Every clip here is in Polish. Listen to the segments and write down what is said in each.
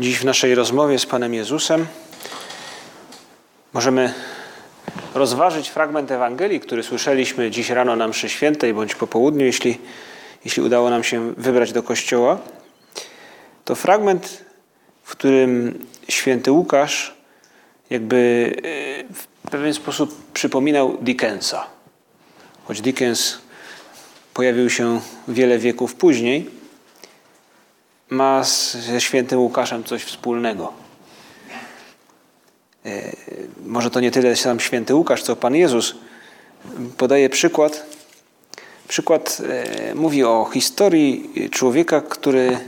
Dziś w naszej rozmowie z Panem Jezusem możemy rozważyć fragment Ewangelii, który słyszeliśmy dziś rano na mszy świętej bądź po południu, jeśli, jeśli udało nam się wybrać do kościoła. To fragment, w którym święty Łukasz jakby e, w pewien sposób przypominał Dickensa. Choć Dickens pojawił się wiele wieków później, ma ze świętym Łukaszem coś wspólnego. E, może to nie tyle sam święty Łukasz, co Pan Jezus podaje przykład. Przykład e, mówi o historii człowieka, który,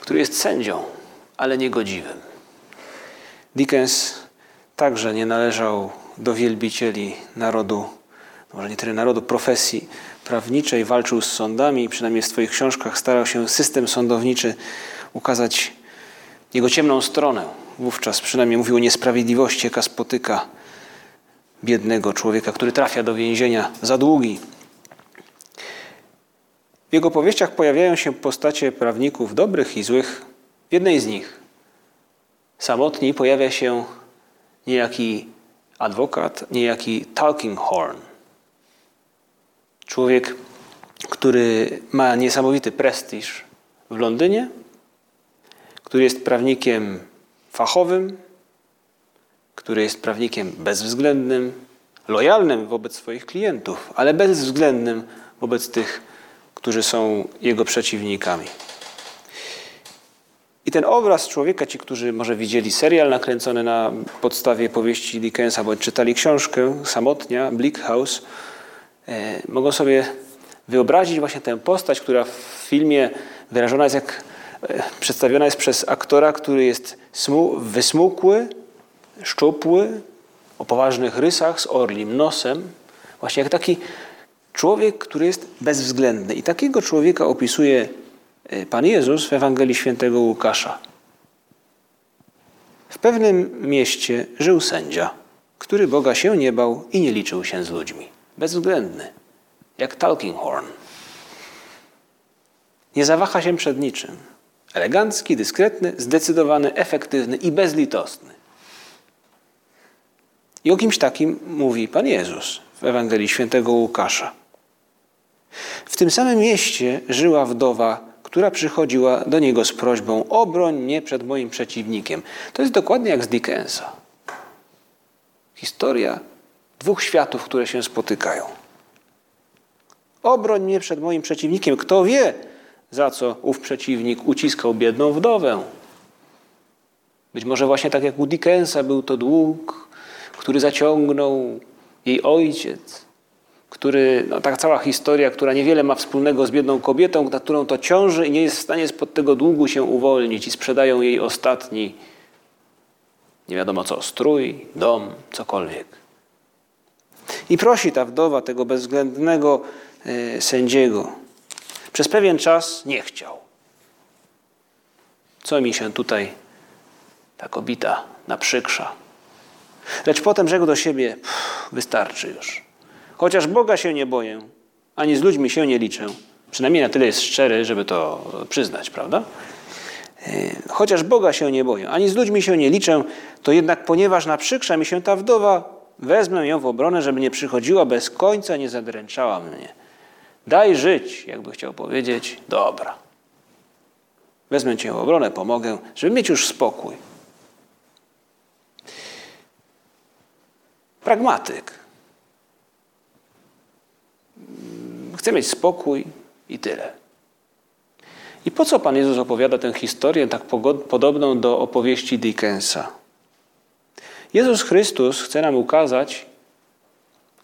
który jest sędzią, ale niegodziwym. Dickens także nie należał do wielbicieli narodu, może nie tyle narodu, profesji prawniczej, walczył z sądami, przynajmniej w swoich książkach starał się system sądowniczy ukazać jego ciemną stronę. Wówczas przynajmniej mówił o niesprawiedliwości, jaka spotyka biednego człowieka, który trafia do więzienia za długi. W jego powieściach pojawiają się postacie prawników dobrych i złych. W jednej z nich, samotni, pojawia się niejaki adwokat, niejaki Talkinghorn. Człowiek, który ma niesamowity prestiż w Londynie, który jest prawnikiem fachowym, który jest prawnikiem bezwzględnym, lojalnym wobec swoich klientów, ale bezwzględnym wobec tych, którzy są jego przeciwnikami. I ten obraz człowieka, ci, którzy może widzieli serial nakręcony na podstawie powieści Dickensa, bądź czytali książkę Samotnia, Bleak House, mogą sobie wyobrazić właśnie tę postać, która w filmie wyrażona jest jak e, przedstawiona jest przez aktora, który jest smu, wysmukły, szczupły, o poważnych rysach, z orlim nosem. Właśnie jak taki człowiek, który jest bezwzględny. I takiego człowieka opisuje e, Pan Jezus w Ewangelii Świętego Łukasza. W pewnym mieście żył sędzia, który Boga się nie bał i nie liczył się z ludźmi. Bezwzględny, jak Talkinghorn. Nie zawaha się przed niczym. Elegancki, dyskretny, zdecydowany, efektywny i bezlitosny. I o kimś takim mówi Pan Jezus w Ewangelii Świętego Łukasza. W tym samym mieście żyła wdowa, która przychodziła do niego z prośbą: Obroń mnie przed moim przeciwnikiem. To jest dokładnie jak z Dickensa. Historia dwóch światów, które się spotykają. Obroń mnie przed moim przeciwnikiem. Kto wie, za co ów przeciwnik uciskał biedną wdowę. Być może właśnie tak jak u Dickensa był to dług, który zaciągnął jej ojciec, który, no, ta cała historia, która niewiele ma wspólnego z biedną kobietą, na którą to ciąży i nie jest w stanie spod tego długu się uwolnić i sprzedają jej ostatni, nie wiadomo co, strój, dom, cokolwiek. I prosi ta wdowa tego bezwzględnego e, sędziego, przez pewien czas nie chciał. Co mi się tutaj ta kobieta naprzykrza? Lecz potem rzekł do siebie: Wystarczy już. Chociaż Boga się nie boję, ani z ludźmi się nie liczę. Przynajmniej na tyle jest szczery, żeby to przyznać, prawda? E, chociaż Boga się nie boję, ani z ludźmi się nie liczę, to jednak ponieważ naprzykrza mi się ta wdowa, wezmę ją w obronę, żeby nie przychodziła bez końca, nie zadręczała mnie. Daj żyć, jakby chciał powiedzieć, dobra. Wezmę cię w obronę, pomogę, żeby mieć już spokój. Pragmatyk. Chcę mieć spokój i tyle. I po co Pan Jezus opowiada tę historię tak podobną do opowieści Dickensa? Jezus Chrystus chce nam ukazać,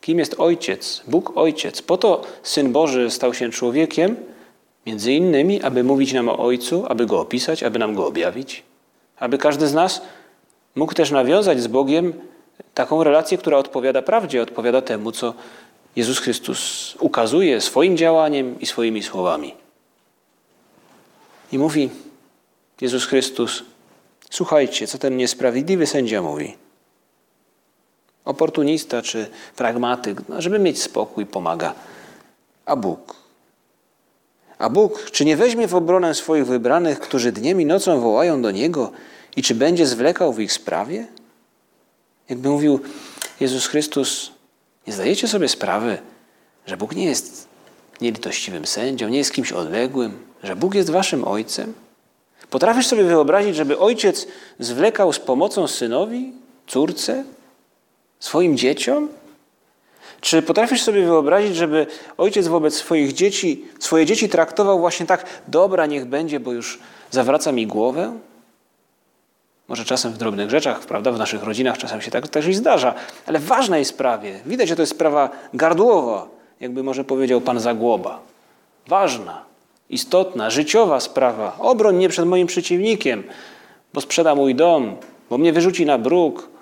Kim jest Ojciec? Bóg Ojciec. Po to Syn Boży stał się człowiekiem, Między innymi, aby mówić nam o Ojcu, aby Go opisać, aby nam Go objawić, aby każdy z nas mógł też nawiązać z Bogiem taką relację, która odpowiada prawdzie, odpowiada temu, co Jezus Chrystus ukazuje swoim działaniem i swoimi słowami. I mówi Jezus Chrystus, słuchajcie, co ten niesprawiedliwy sędzia mówi. Oportunista czy pragmatyk, no, żeby mieć spokój, pomaga. A Bóg? A Bóg, czy nie weźmie w obronę swoich wybranych, którzy dniem i nocą wołają do Niego i czy będzie zwlekał w ich sprawie? Jakby mówił Jezus Chrystus, nie zdajecie sobie sprawy, że Bóg nie jest nielitościwym sędzią, nie jest kimś odległym, że Bóg jest waszym ojcem? Potrafisz sobie wyobrazić, żeby ojciec zwlekał z pomocą synowi, córce, swoim dzieciom? Czy potrafisz sobie wyobrazić, żeby ojciec wobec swoich dzieci, swoje dzieci traktował właśnie tak, dobra, niech będzie, bo już zawraca mi głowę? Może czasem w drobnych rzeczach, prawda, w naszych rodzinach czasem się tak też i zdarza, ale w ważnej sprawie, widać, że to jest sprawa gardłowa, jakby może powiedział pan Zagłoba. Ważna, istotna, życiowa sprawa. Obroń mnie przed moim przeciwnikiem, bo sprzeda mój dom, bo mnie wyrzuci na bruk.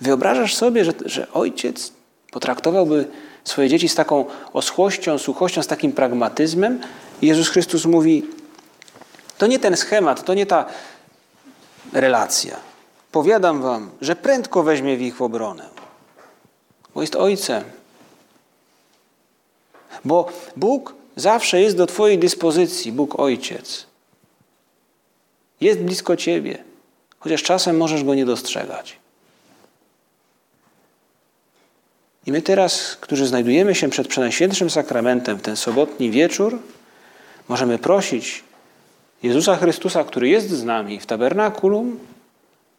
Wyobrażasz sobie, że, że ojciec potraktowałby swoje dzieci z taką oschłością, suchością, z takim pragmatyzmem, Jezus Chrystus mówi: To nie ten schemat, to nie ta relacja. Powiadam wam, że prędko weźmie w ich obronę, bo jest Ojcem. Bo Bóg zawsze jest do Twojej dyspozycji, Bóg Ojciec. Jest blisko Ciebie, chociaż czasem możesz Go nie dostrzegać. I my teraz, którzy znajdujemy się przed Przenajświętszym Sakramentem w ten sobotni wieczór, Możemy prosić Jezusa Chrystusa, który jest z nami w tabernakulum,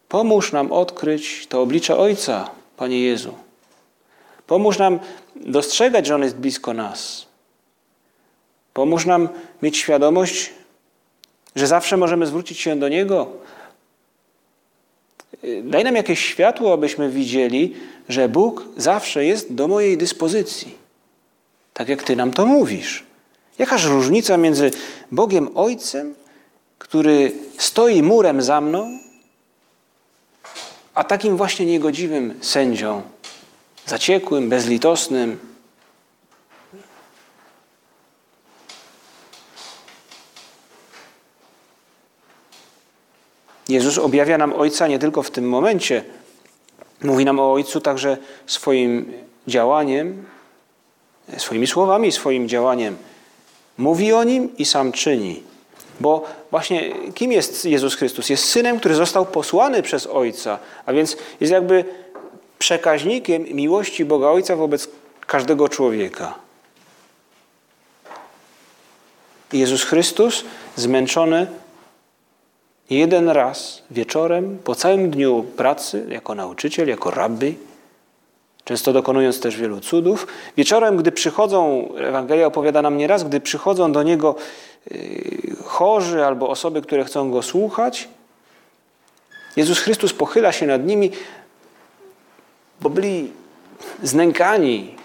pomóż nam odkryć to oblicze Ojca, Panie Jezu. Pomóż nam dostrzegać, że On jest blisko nas. Pomóż nam mieć świadomość, że zawsze możemy zwrócić się do Niego. Daj nam jakieś światło, abyśmy widzieli, że Bóg zawsze jest do mojej dyspozycji. Tak jak Ty nam to mówisz. Jakaż różnica między Bogiem Ojcem, który stoi murem za mną, a takim właśnie niegodziwym sędzią, zaciekłym, bezlitosnym. Jezus objawia nam Ojca nie tylko w tym momencie, mówi nam o Ojcu także swoim działaniem, swoimi słowami, swoim działaniem. Mówi o nim i sam czyni. Bo właśnie kim jest Jezus Chrystus? Jest synem, który został posłany przez Ojca, a więc jest jakby przekaźnikiem miłości Boga Ojca wobec każdego człowieka. Jezus Chrystus zmęczony jeden raz wieczorem po całym dniu pracy jako nauczyciel, jako rabbi, często dokonując też wielu cudów. Wieczorem, gdy przychodzą, Ewangelia opowiada nam nieraz, gdy przychodzą do Niego y, chorzy albo osoby, które chcą Go słuchać, Jezus Chrystus pochyla się nad nimi, bo byli znękani,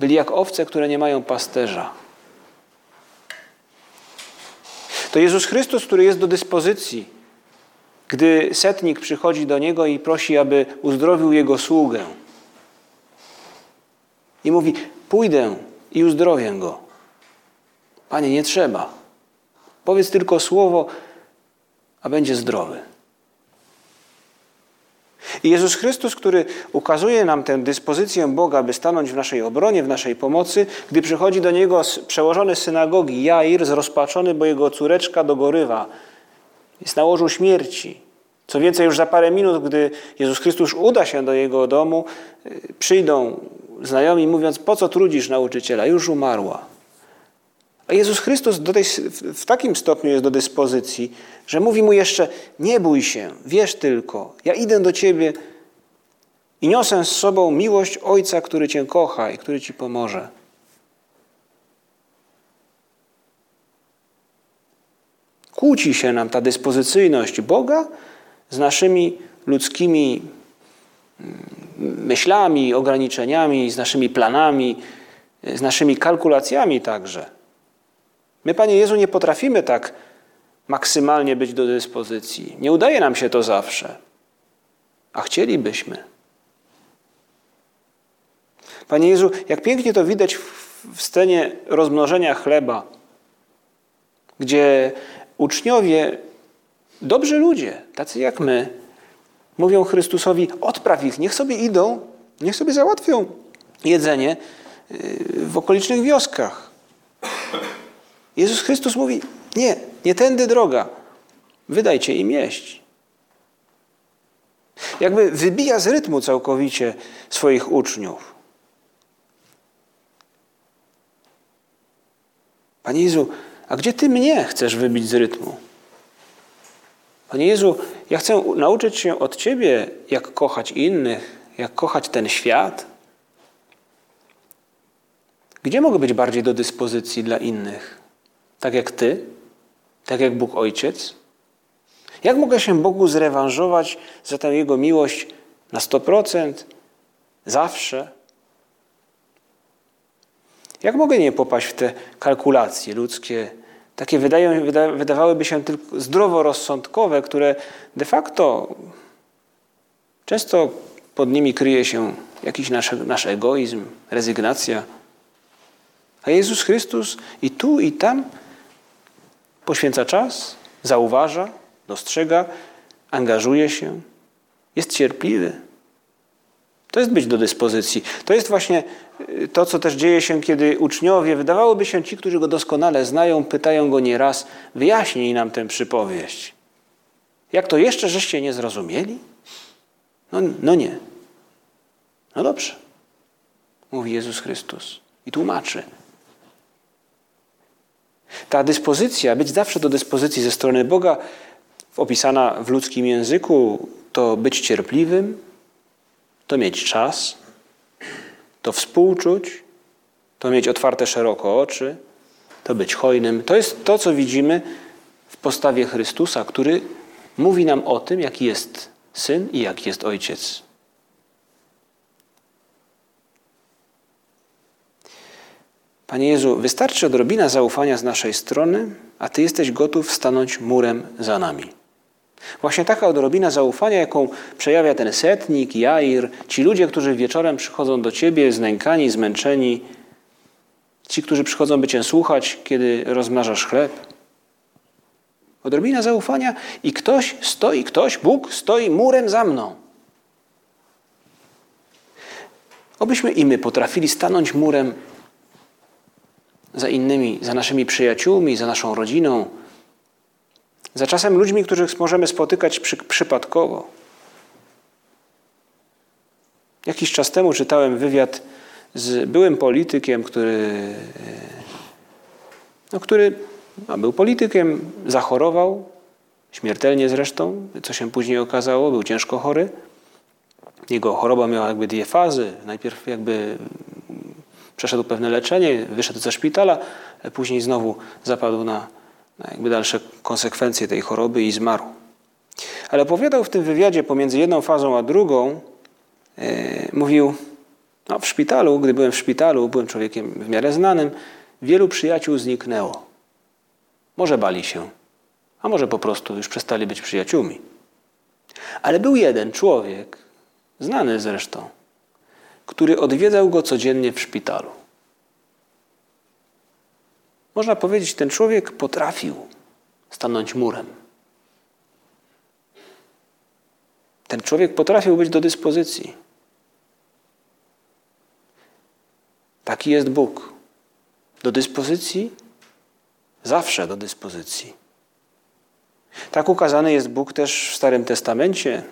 byli jak owce, które nie mają pasterza. To Jezus Chrystus, który jest do dyspozycji, gdy setnik przychodzi do Niego i prosi, aby uzdrowił Jego sługę i mówi: Pójdę i uzdrowię go. Panie, nie trzeba. Powiedz tylko słowo, a będzie zdrowy. I Jezus Chrystus, który ukazuje nam tę dyspozycję Boga, by stanąć w naszej obronie, w naszej pomocy, gdy przychodzi do niego przełożony synagogi Jair, zrozpaczony, bo jego córeczka dogorywa, jest na łożu śmierci. Co więcej, już za parę minut, gdy Jezus Chrystus uda się do jego domu, y, przyjdą znajomi mówiąc, po co trudzisz nauczyciela? Już umarła. A Jezus Chrystus tej, w takim stopniu jest do dyspozycji, że mówi mu jeszcze: Nie bój się, wiesz tylko, ja idę do ciebie i niosę z sobą miłość Ojca, który cię kocha i który ci pomoże. Kłóci się nam ta dyspozycyjność Boga z naszymi ludzkimi mm, myślami, ograniczeniami, z naszymi planami, z naszymi kalkulacjami także. My, Panie Jezu, nie potrafimy tak maksymalnie być do dyspozycji. Nie udaje nam się to zawsze, a chcielibyśmy. Panie Jezu, jak pięknie to widać w scenie rozmnożenia chleba, gdzie uczniowie, dobrzy ludzie, tacy jak my, mówią Chrystusowi: odpraw ich, niech sobie idą, niech sobie załatwią jedzenie y, w okolicznych wioskach. Jezus Chrystus mówi: Nie, nie tędy droga, wydajcie im jeść. Jakby wybija z rytmu całkowicie swoich uczniów. Panie Jezu, a gdzie Ty mnie chcesz wybić z rytmu? Panie Jezu, ja chcę nauczyć się od Ciebie, jak kochać innych, jak kochać ten świat. Gdzie mogę być bardziej do dyspozycji dla innych? Tak jak Ty? Tak jak Bóg Ojciec? Jak mogę się Bogu zrewanżować za tę Jego miłość na 100%? Zawsze? Jak mogę nie popaść w te kalkulacje ludzkie, takie wydają, wyda, wydawałyby się tylko zdroworozsądkowe, które de facto często pod nimi kryje się jakiś nasz, nasz egoizm, rezygnacja. A Jezus Chrystus i tu, i tam poświęca czas, zauważa, dostrzega, angażuje się, jest cierpliwy. To jest być do dyspozycji. To jest właśnie y, to, co też dzieje się, kiedy uczniowie, wydawałoby się ci, którzy go doskonale znają, pytają go nieraz, wyjaśnij nam tę przypowieść. Jak to jeszcze żeście nie zrozumieli? No, no nie. No dobrze, mówi Jezus Chrystus i tłumaczy. Ta dyspozycja, być zawsze do dyspozycji ze strony Boga, opisana w ludzkim języku, to być cierpliwym, to mieć czas, to współczuć, to mieć otwarte szeroko oczy, to być hojnym. To jest to, co widzimy w postawie Chrystusa, który mówi nam o tym, jaki jest syn i jaki jest ojciec. Panie Jezu, wystarczy odrobina zaufania z naszej strony, a Ty jesteś gotów stanąć murem za nami. Właśnie taka odrobina zaufania, jaką przejawia ten setnik, Jair, ci ludzie, którzy wieczorem przychodzą do Ciebie znękani, zmęczeni, ci, którzy przychodzą, by Cię słuchać, kiedy rozmnażasz chleb. Odrobina zaufania i ktoś stoi, ktoś, Bóg stoi murem za mną. Obyśmy i my potrafili stanąć murem za innymi, za naszymi przyjaciółmi, za naszą rodziną, za czasem ludźmi, których możemy spotykać przy, przypadkowo. Jakiś czas temu czytałem wywiad z byłym politykiem, który, no, który no, był politykiem, zachorował, śmiertelnie zresztą, co się później okazało, był ciężko chory. Jego choroba miała jakby dwie fazy. Najpierw jakby przeszedł pewne leczenie, wyszedł ze szpitala, później znowu zapadł na jakby dalsze konsekwencje tej choroby i zmarł. Ale opowiadał w tym wywiadzie pomiędzy jedną fazą a drugą, e, mówił, no w szpitalu, gdy byłem w szpitalu, byłem człowiekiem w miarę znanym, wielu przyjaciół zniknęło. Może bali się, a może po prostu już przestali być przyjaciółmi. Ale był jeden człowiek, znany zresztą, który odwiedzał go codziennie w szpitalu. Można powiedzieć, ten człowiek potrafił stanąć murem. Ten człowiek potrafił być do dyspozycji. Taki jest Bóg. Do dyspozycji, zawsze do dyspozycji. Tak ukazany jest Bóg też w Starym Testamencie.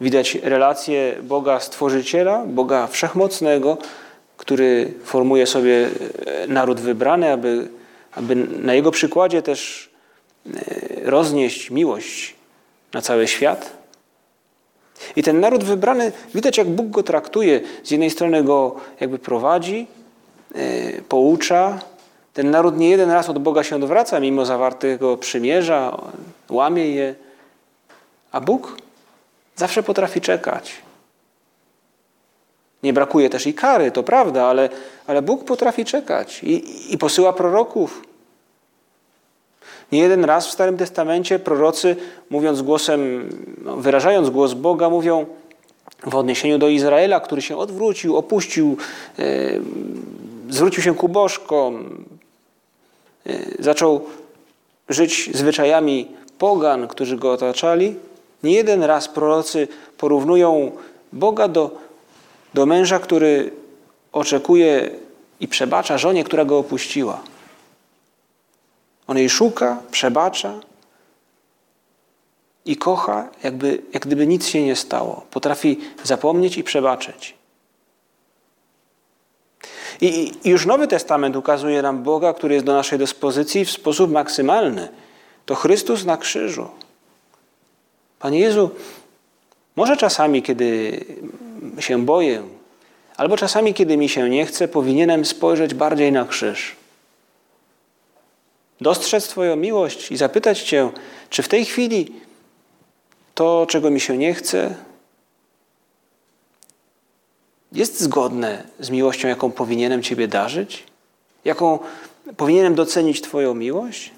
Widać relację Boga Stworzyciela, Boga Wszechmocnego, który formuje sobie e, naród wybrany, aby, aby na jego przykładzie też e, roznieść miłość na cały świat. I ten naród wybrany, widać jak Bóg go traktuje. Z jednej strony go jakby prowadzi, e, poucza. Ten naród nie jeden raz od Boga się odwraca, mimo zawartego przymierza, łamie je. A Bóg zawsze potrafi czekać. Nie brakuje też i kary, to prawda, ale, ale Bóg potrafi czekać i, i posyła proroków. Nie jeden raz w Starym Testamencie prorocy, mówiąc głosem, no, wyrażając głos Boga, mówią w odniesieniu do Izraela, który się odwrócił, opuścił, e, zwrócił się ku bożkom, e, zaczął żyć zwyczajami pogan, którzy go otaczali. Nie jeden raz prorocy porównują Boga do, do męża, który oczekuje i przebacza żonie, która go opuściła. On jej szuka, przebacza i kocha, jakby, jak gdyby nic się nie stało. Potrafi zapomnieć i przebaczyć. I, I już Nowy Testament ukazuje nam Boga, który jest do naszej dyspozycji w sposób maksymalny. To Chrystus na krzyżu. Panie Jezu, może czasami, kiedy się boję, albo czasami, kiedy mi się nie chce, powinienem spojrzeć bardziej na krzyż. Dostrzec Twoją miłość i zapytać Cię, czy w tej chwili to, czego mi się nie chce, jest zgodne z miłością, jaką powinienem Ciebie darzyć? Jaką powinienem docenić Twoją miłość?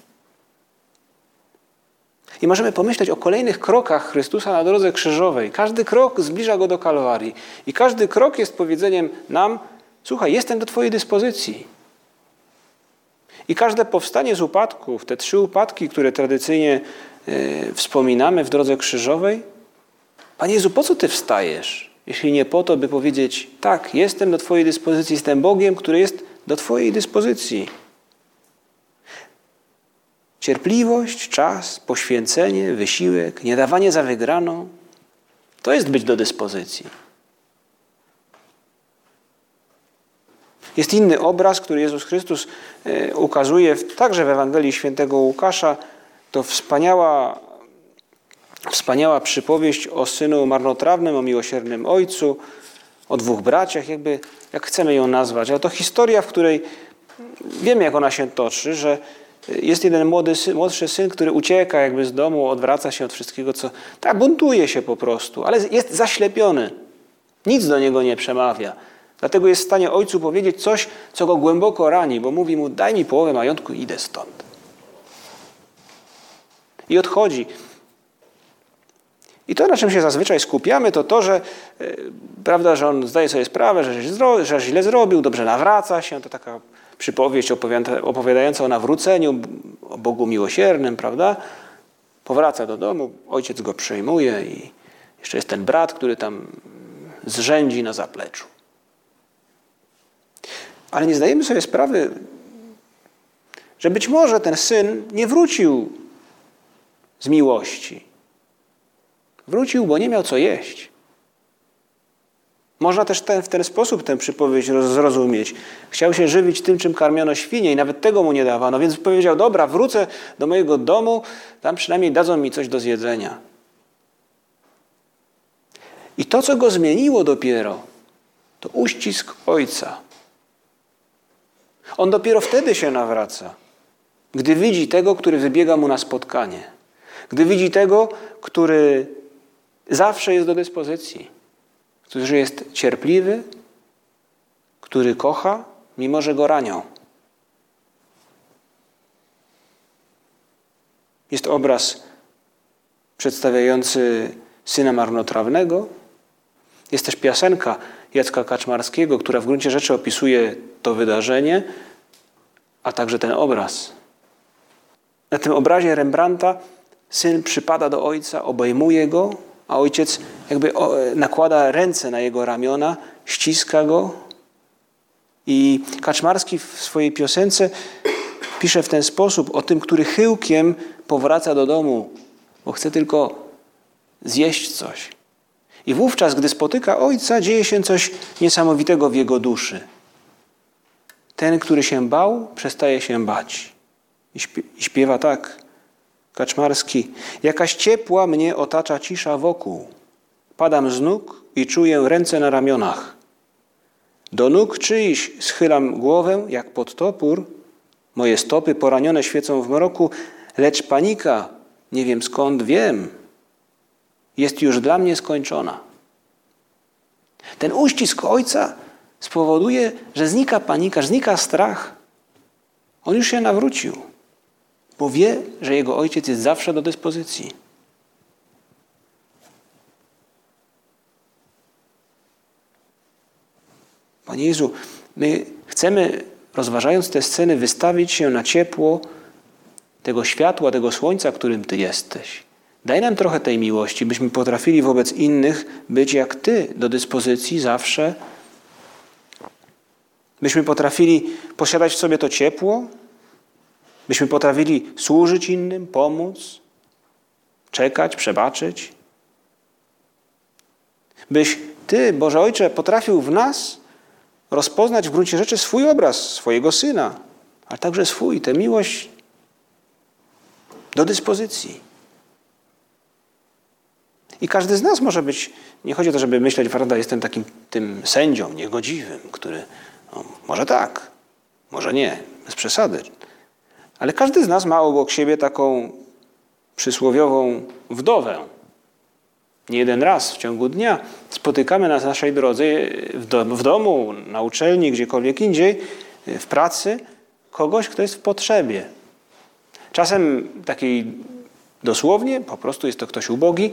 I możemy pomyśleć o kolejnych krokach Chrystusa na drodze krzyżowej. Każdy krok zbliża go do Kalwarii. I każdy krok jest powiedzeniem nam: Słuchaj, jestem do Twojej dyspozycji. I każde powstanie z upadków, te trzy upadki, które tradycyjnie yy, wspominamy w drodze krzyżowej, Panie Jezu, po co Ty wstajesz? Jeśli nie po to, by powiedzieć: Tak, jestem do Twojej dyspozycji, jestem Bogiem, który jest do Twojej dyspozycji. Cierpliwość, czas, poświęcenie, wysiłek, nie dawanie za wygraną to jest być do dyspozycji. Jest inny obraz, który Jezus Chrystus e, ukazuje także w Ewangelii Świętego Łukasza. To wspaniała, wspaniała przypowieść o synu marnotrawnym, o miłosiernym ojcu, o dwóch braciach, jakby jak chcemy ją nazwać. Ale to historia, w której wiemy, jak ona się toczy, że jest jeden młody, młodszy syn, który ucieka jakby z domu, odwraca się od wszystkiego, co... Tak, buntuje się po prostu, ale jest zaślepiony. Nic do niego nie przemawia. Dlatego jest w stanie ojcu powiedzieć coś, co go głęboko rani, bo mówi mu, daj mi połowę majątku i idę stąd. I odchodzi. I to, na czym się zazwyczaj skupiamy, to to, że, yy, prawda, że on zdaje sobie sprawę, że, że źle zrobił, dobrze nawraca się, to taka przypowieść opowiadająca o nawróceniu, o Bogu miłosiernym, prawda? Powraca do domu, ojciec go przejmuje i jeszcze jest ten brat, który tam zrzędzi na zapleczu. Ale nie zdajemy sobie sprawy, że być może ten syn nie wrócił z miłości. Wrócił, bo nie miał co jeść. Można też ten, w ten sposób tę przypowieść zrozumieć. Chciał się żywić tym, czym karmiono świnie i nawet tego mu nie dawano, więc powiedział, dobra, wrócę do mojego domu, tam przynajmniej dadzą mi coś do zjedzenia. I to, co go zmieniło dopiero, to uścisk ojca. On dopiero wtedy się nawraca, gdy widzi tego, który wybiega mu na spotkanie, gdy widzi tego, który zawsze jest do dyspozycji który jest cierpliwy, który kocha, mimo że go ranią. Jest obraz przedstawiający syna marnotrawnego. Jest też piosenka Jacka Kaczmarskiego, która w gruncie rzeczy opisuje to wydarzenie, a także ten obraz. Na tym obrazie Rembrandta syn przypada do ojca, obejmuje go, a ojciec jakby nakłada ręce na jego ramiona, ściska go. I Kaczmarski w swojej piosence pisze w ten sposób o tym, który chyłkiem powraca do domu, bo chce tylko zjeść coś. I wówczas, gdy spotyka ojca, dzieje się coś niesamowitego w jego duszy. Ten, który się bał, przestaje się bać. I śpiewa tak. Kaczmarski. Jakaś ciepła mnie otacza cisza wokół. Padam z nóg i czuję ręce na ramionach. Do nóg czyjś schylam głowę jak pod topór. Moje stopy poranione świecą w mroku, lecz panika, nie wiem skąd wiem, jest już dla mnie skończona. Ten uścisk ojca spowoduje, że znika panika, znika strach. On już się nawrócił, bo wie, że jego ojciec jest zawsze do dyspozycji. Panie Jezu, my chcemy, rozważając te sceny, wystawić się na ciepło tego światła, tego słońca, którym Ty jesteś. Daj nam trochę tej miłości, byśmy potrafili wobec innych być jak Ty, do dyspozycji zawsze. Byśmy potrafili posiadać w sobie to ciepło, byśmy potrafili służyć innym, pomóc, czekać, przebaczyć. Byś Ty, Boże Ojcze, potrafił w nas rozpoznać w gruncie rzeczy swój obraz, swojego Syna, ale także swój, tę miłość do dyspozycji. I każdy z nas może być, nie chodzi o to, żeby myśleć, prawda, jestem takim tym sędzią niegodziwym, który, no, może tak, może nie, bez przesady. Ale każdy z nas ma obok siebie taką przysłowiową wdowę. Nie jeden raz w ciągu dnia spotykamy na naszej drodze w, do, w domu, na uczelni, gdziekolwiek indziej, w pracy, kogoś, kto jest w potrzebie. Czasem takiej dosłownie, po prostu jest to ktoś ubogi,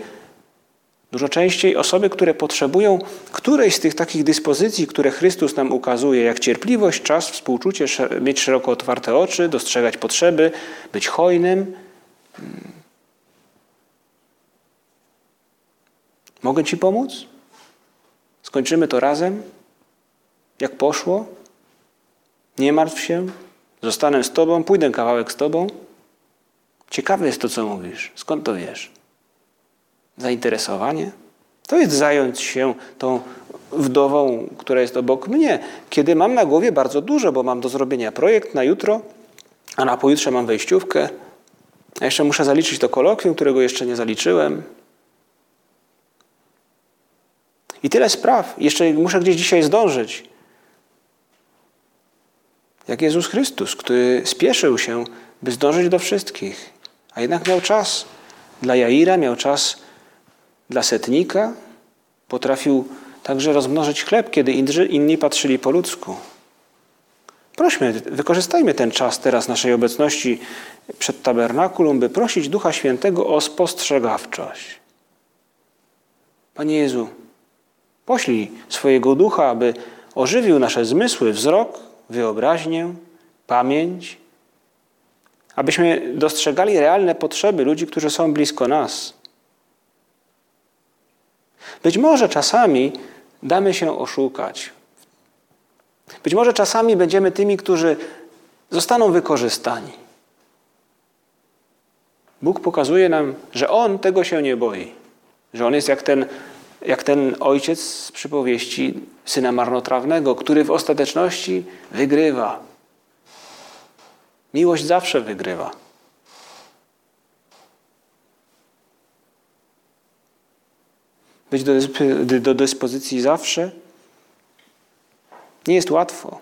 Dużo częściej osoby, które potrzebują którejś z tych takich dyspozycji, które Chrystus nam ukazuje, jak cierpliwość, czas, współczucie, mieć szeroko otwarte oczy, dostrzegać potrzeby, być hojnym. Mogę Ci pomóc? Skończymy to razem? Jak poszło? Nie martw się, zostanę z Tobą, pójdę kawałek z Tobą. Ciekawe jest to, co mówisz. Skąd to wiesz? Zainteresowanie? To jest zająć się tą wdową, która jest obok mnie, kiedy mam na głowie bardzo dużo, bo mam do zrobienia projekt na jutro, a na pojutrze mam wejściówkę, a jeszcze muszę zaliczyć to kolokwium, którego jeszcze nie zaliczyłem. I tyle spraw. Jeszcze muszę gdzieś dzisiaj zdążyć. Jak Jezus Chrystus, który spieszył się, by zdążyć do wszystkich, a jednak miał czas. Dla Jaira miał czas dla setnika, potrafił także rozmnożyć chleb, kiedy inni patrzyli po ludzku. Prośmy, wykorzystajmy ten czas teraz naszej obecności przed tabernakulum, by prosić Ducha Świętego o spostrzegawczość. Panie Jezu, poślij swojego Ducha, aby ożywił nasze zmysły, wzrok, wyobraźnię, pamięć, abyśmy dostrzegali realne potrzeby ludzi, którzy są blisko nas. Być może czasami damy się oszukać. Być może czasami będziemy tymi, którzy zostaną wykorzystani. Bóg pokazuje nam, że On tego się nie boi, że On jest jak ten, jak ten ojciec z przypowieści syna marnotrawnego, który w ostateczności wygrywa. Miłość zawsze wygrywa. być do, do dyspozycji zawsze, nie jest łatwo.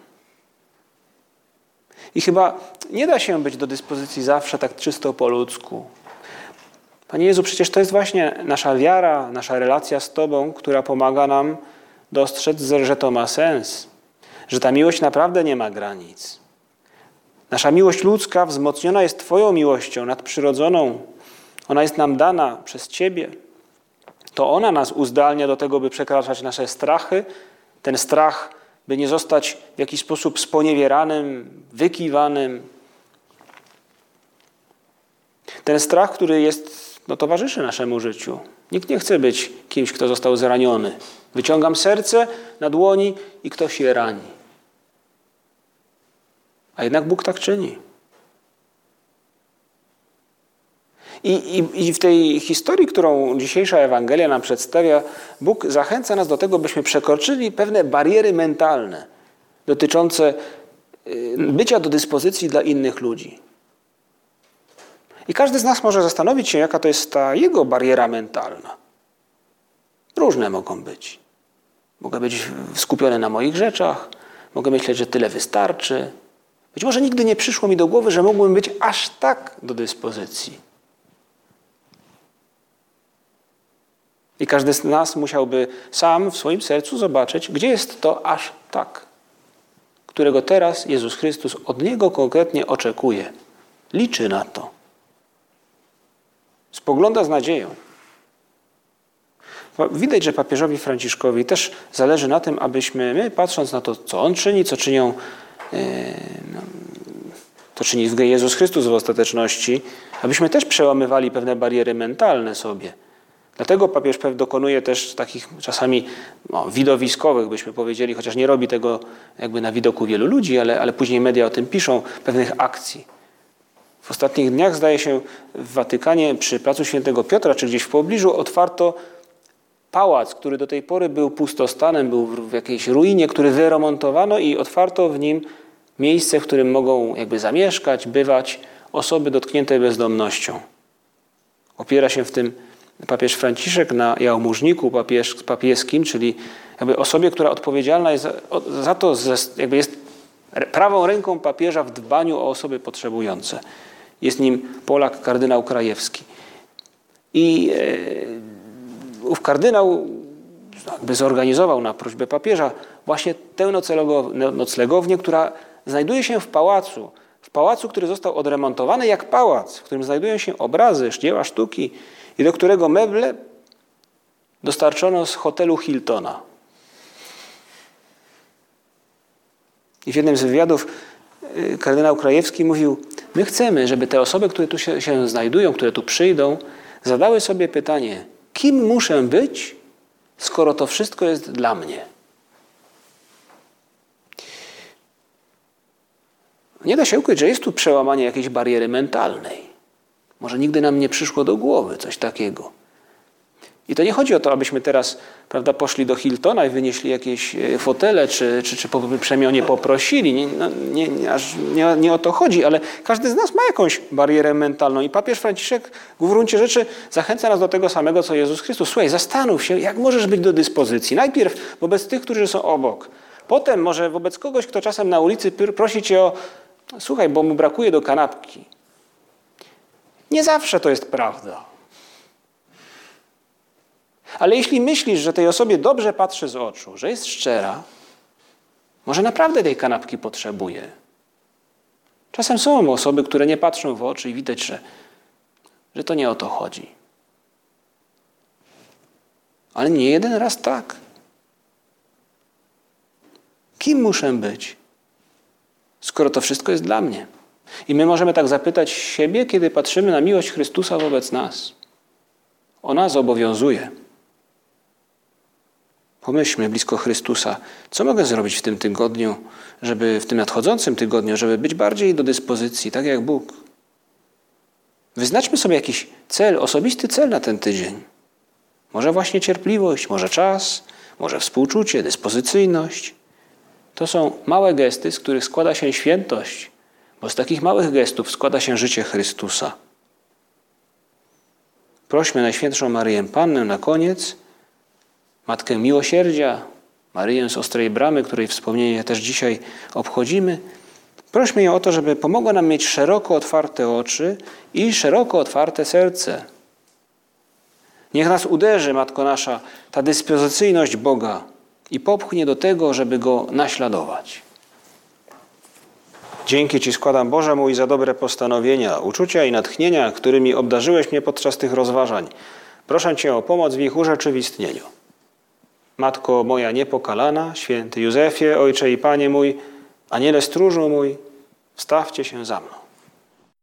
I chyba nie da się być do dyspozycji zawsze tak czysto po ludzku. Panie Jezu, przecież to jest właśnie nasza wiara, nasza relacja z Tobą, która pomaga nam dostrzec, że to ma sens, że ta miłość naprawdę nie ma granic. Nasza miłość ludzka wzmocniona jest Twoją miłością nadprzyrodzoną. Ona jest nam dana przez Ciebie. To ona nas uzdalnia do tego, by przekraczać nasze strachy. Ten strach, by nie zostać w jakiś sposób sponiewieranym, wykiwanym. Ten strach, który jest, no, towarzyszy naszemu życiu. Nikt nie chce być kimś, kto został zraniony. Wyciągam serce na dłoni i ktoś je rani. A jednak Bóg tak czyni. I, i, I w tej historii, którą dzisiejsza Ewangelia nam przedstawia, Bóg zachęca nas do tego, byśmy przekroczyli pewne bariery mentalne dotyczące y, bycia do dyspozycji dla innych ludzi. I każdy z nas może zastanowić się, jaka to jest ta jego bariera mentalna. Różne mogą być. Mogę być skupiony na moich rzeczach, mogę myśleć, że tyle wystarczy. Być może nigdy nie przyszło mi do głowy, że mógłbym być aż tak do dyspozycji. I każdy z nas musiałby sam w swoim sercu zobaczyć, gdzie jest to aż tak, którego teraz Jezus Chrystus od Niego konkretnie oczekuje. Liczy na to. Spogląda z nadzieją. Widać, że papieżowi Franciszkowi też zależy na tym, abyśmy my, patrząc na to, co on czyni, co czynią, e, no, to czyni Jezus Chrystus w ostateczności, abyśmy też przełamywali pewne bariery mentalne sobie. Dlatego papież dokonuje też takich czasami no, widowiskowych, byśmy powiedzieli, chociaż nie robi tego jakby na widoku wielu ludzi, ale, ale później media o tym piszą, pewnych akcji. W ostatnich dniach, zdaje się, w Watykanie przy Placu Świętego Piotra, czy gdzieś w pobliżu, otwarto pałac, który do tej pory był pustostanem, był w jakiejś ruinie, który wyremontowano i otwarto w nim miejsce, w którym mogą jakby zamieszkać, bywać osoby dotknięte bezdomnością. Opiera się w tym papież Franciszek na jałmużniku papież, papieskim, czyli jakby osobie, która odpowiedzialna jest za, to, jakby jest prawą ręką papieża w dbaniu o osoby potrzebujące. Jest nim Polak kardynał Krajewski. I e, ów kardynał jakby zorganizował na prośbę papieża właśnie tę noclegownię, która znajduje się w pałacu, w pałacu, który został odremontowany jak pałac, w którym znajdują się obrazy, dzieła sztuki i do którego meble dostarczono z hotelu Hiltona. I w jednym z wywiadów y, kardynał Krajewski mówił: My chcemy, żeby te osoby, które tu się, się znajdują, które tu przyjdą, zadały sobie pytanie: kim muszę być, skoro to wszystko jest dla mnie? Nie da się ukryć, że jest tu przełamanie jakiejś bariery mentalnej. Może nigdy nam nie przyszło do głowy coś takiego. I to nie chodzi o to, abyśmy teraz prawda, poszli do Hiltona i wynieśli jakieś e, fotele, czy, czy, czy po przemionie poprosili. Nie, no, nie, nie, aż nie, nie o to chodzi, ale każdy z nas ma jakąś barierę mentalną. I papież Franciszek w gruncie rzeczy zachęca nas do tego samego, co Jezus Chrystus. Słuchaj, zastanów się, jak możesz być do dyspozycji. Najpierw wobec tych, którzy są obok. Potem może wobec kogoś, kto czasem na ulicy prosi cię o słuchaj, bo mu brakuje do kanapki. Nie zawsze to jest prawda. Ale jeśli myślisz, że tej osobie dobrze patrzy z oczu, że jest szczera, może naprawdę tej kanapki potrzebuje. Czasem są osoby, które nie patrzą w oczy i widać, że, że to nie o to chodzi. Ale nie jeden raz tak. Kim muszę być, skoro to wszystko jest dla mnie? I my możemy tak zapytać siebie, kiedy patrzymy na miłość Chrystusa wobec nas. Ona zobowiązuje. Pomyślmy blisko Chrystusa, co mogę zrobić w tym tygodniu, żeby w tym nadchodzącym tygodniu, żeby być bardziej do dyspozycji, tak jak Bóg. Wyznaczmy sobie jakiś cel, osobisty cel na ten tydzień. Może właśnie cierpliwość, może czas, może współczucie, dyspozycyjność. To są małe gesty, z których składa się świętość, bo z takich małych gestów składa się życie Chrystusa. Prośmy Najświętszą Maryję Pannę na koniec, Matkę Miłosierdzia, Maryję z Ostrej Bramy, której wspomnienie też dzisiaj obchodzimy. Prośmy ją o to, żeby pomogła nam mieć szeroko otwarte oczy i szeroko otwarte serce. Niech nas uderzy, Matko nasza, ta dyspozycyjność Boga i popchnie do tego, żeby Go naśladować. Dzięki Ci składam, Boże mój, za dobre postanowienia, uczucia i natchnienia, którymi obdarzyłeś mnie podczas tych rozważań. Proszę Cię o pomoc w ich urzeczywistnieniu. Matko moja niepokalana, święty Józefie, Ojcze i Panie mój, Aniele stróżu mój, wstawcie się za mną.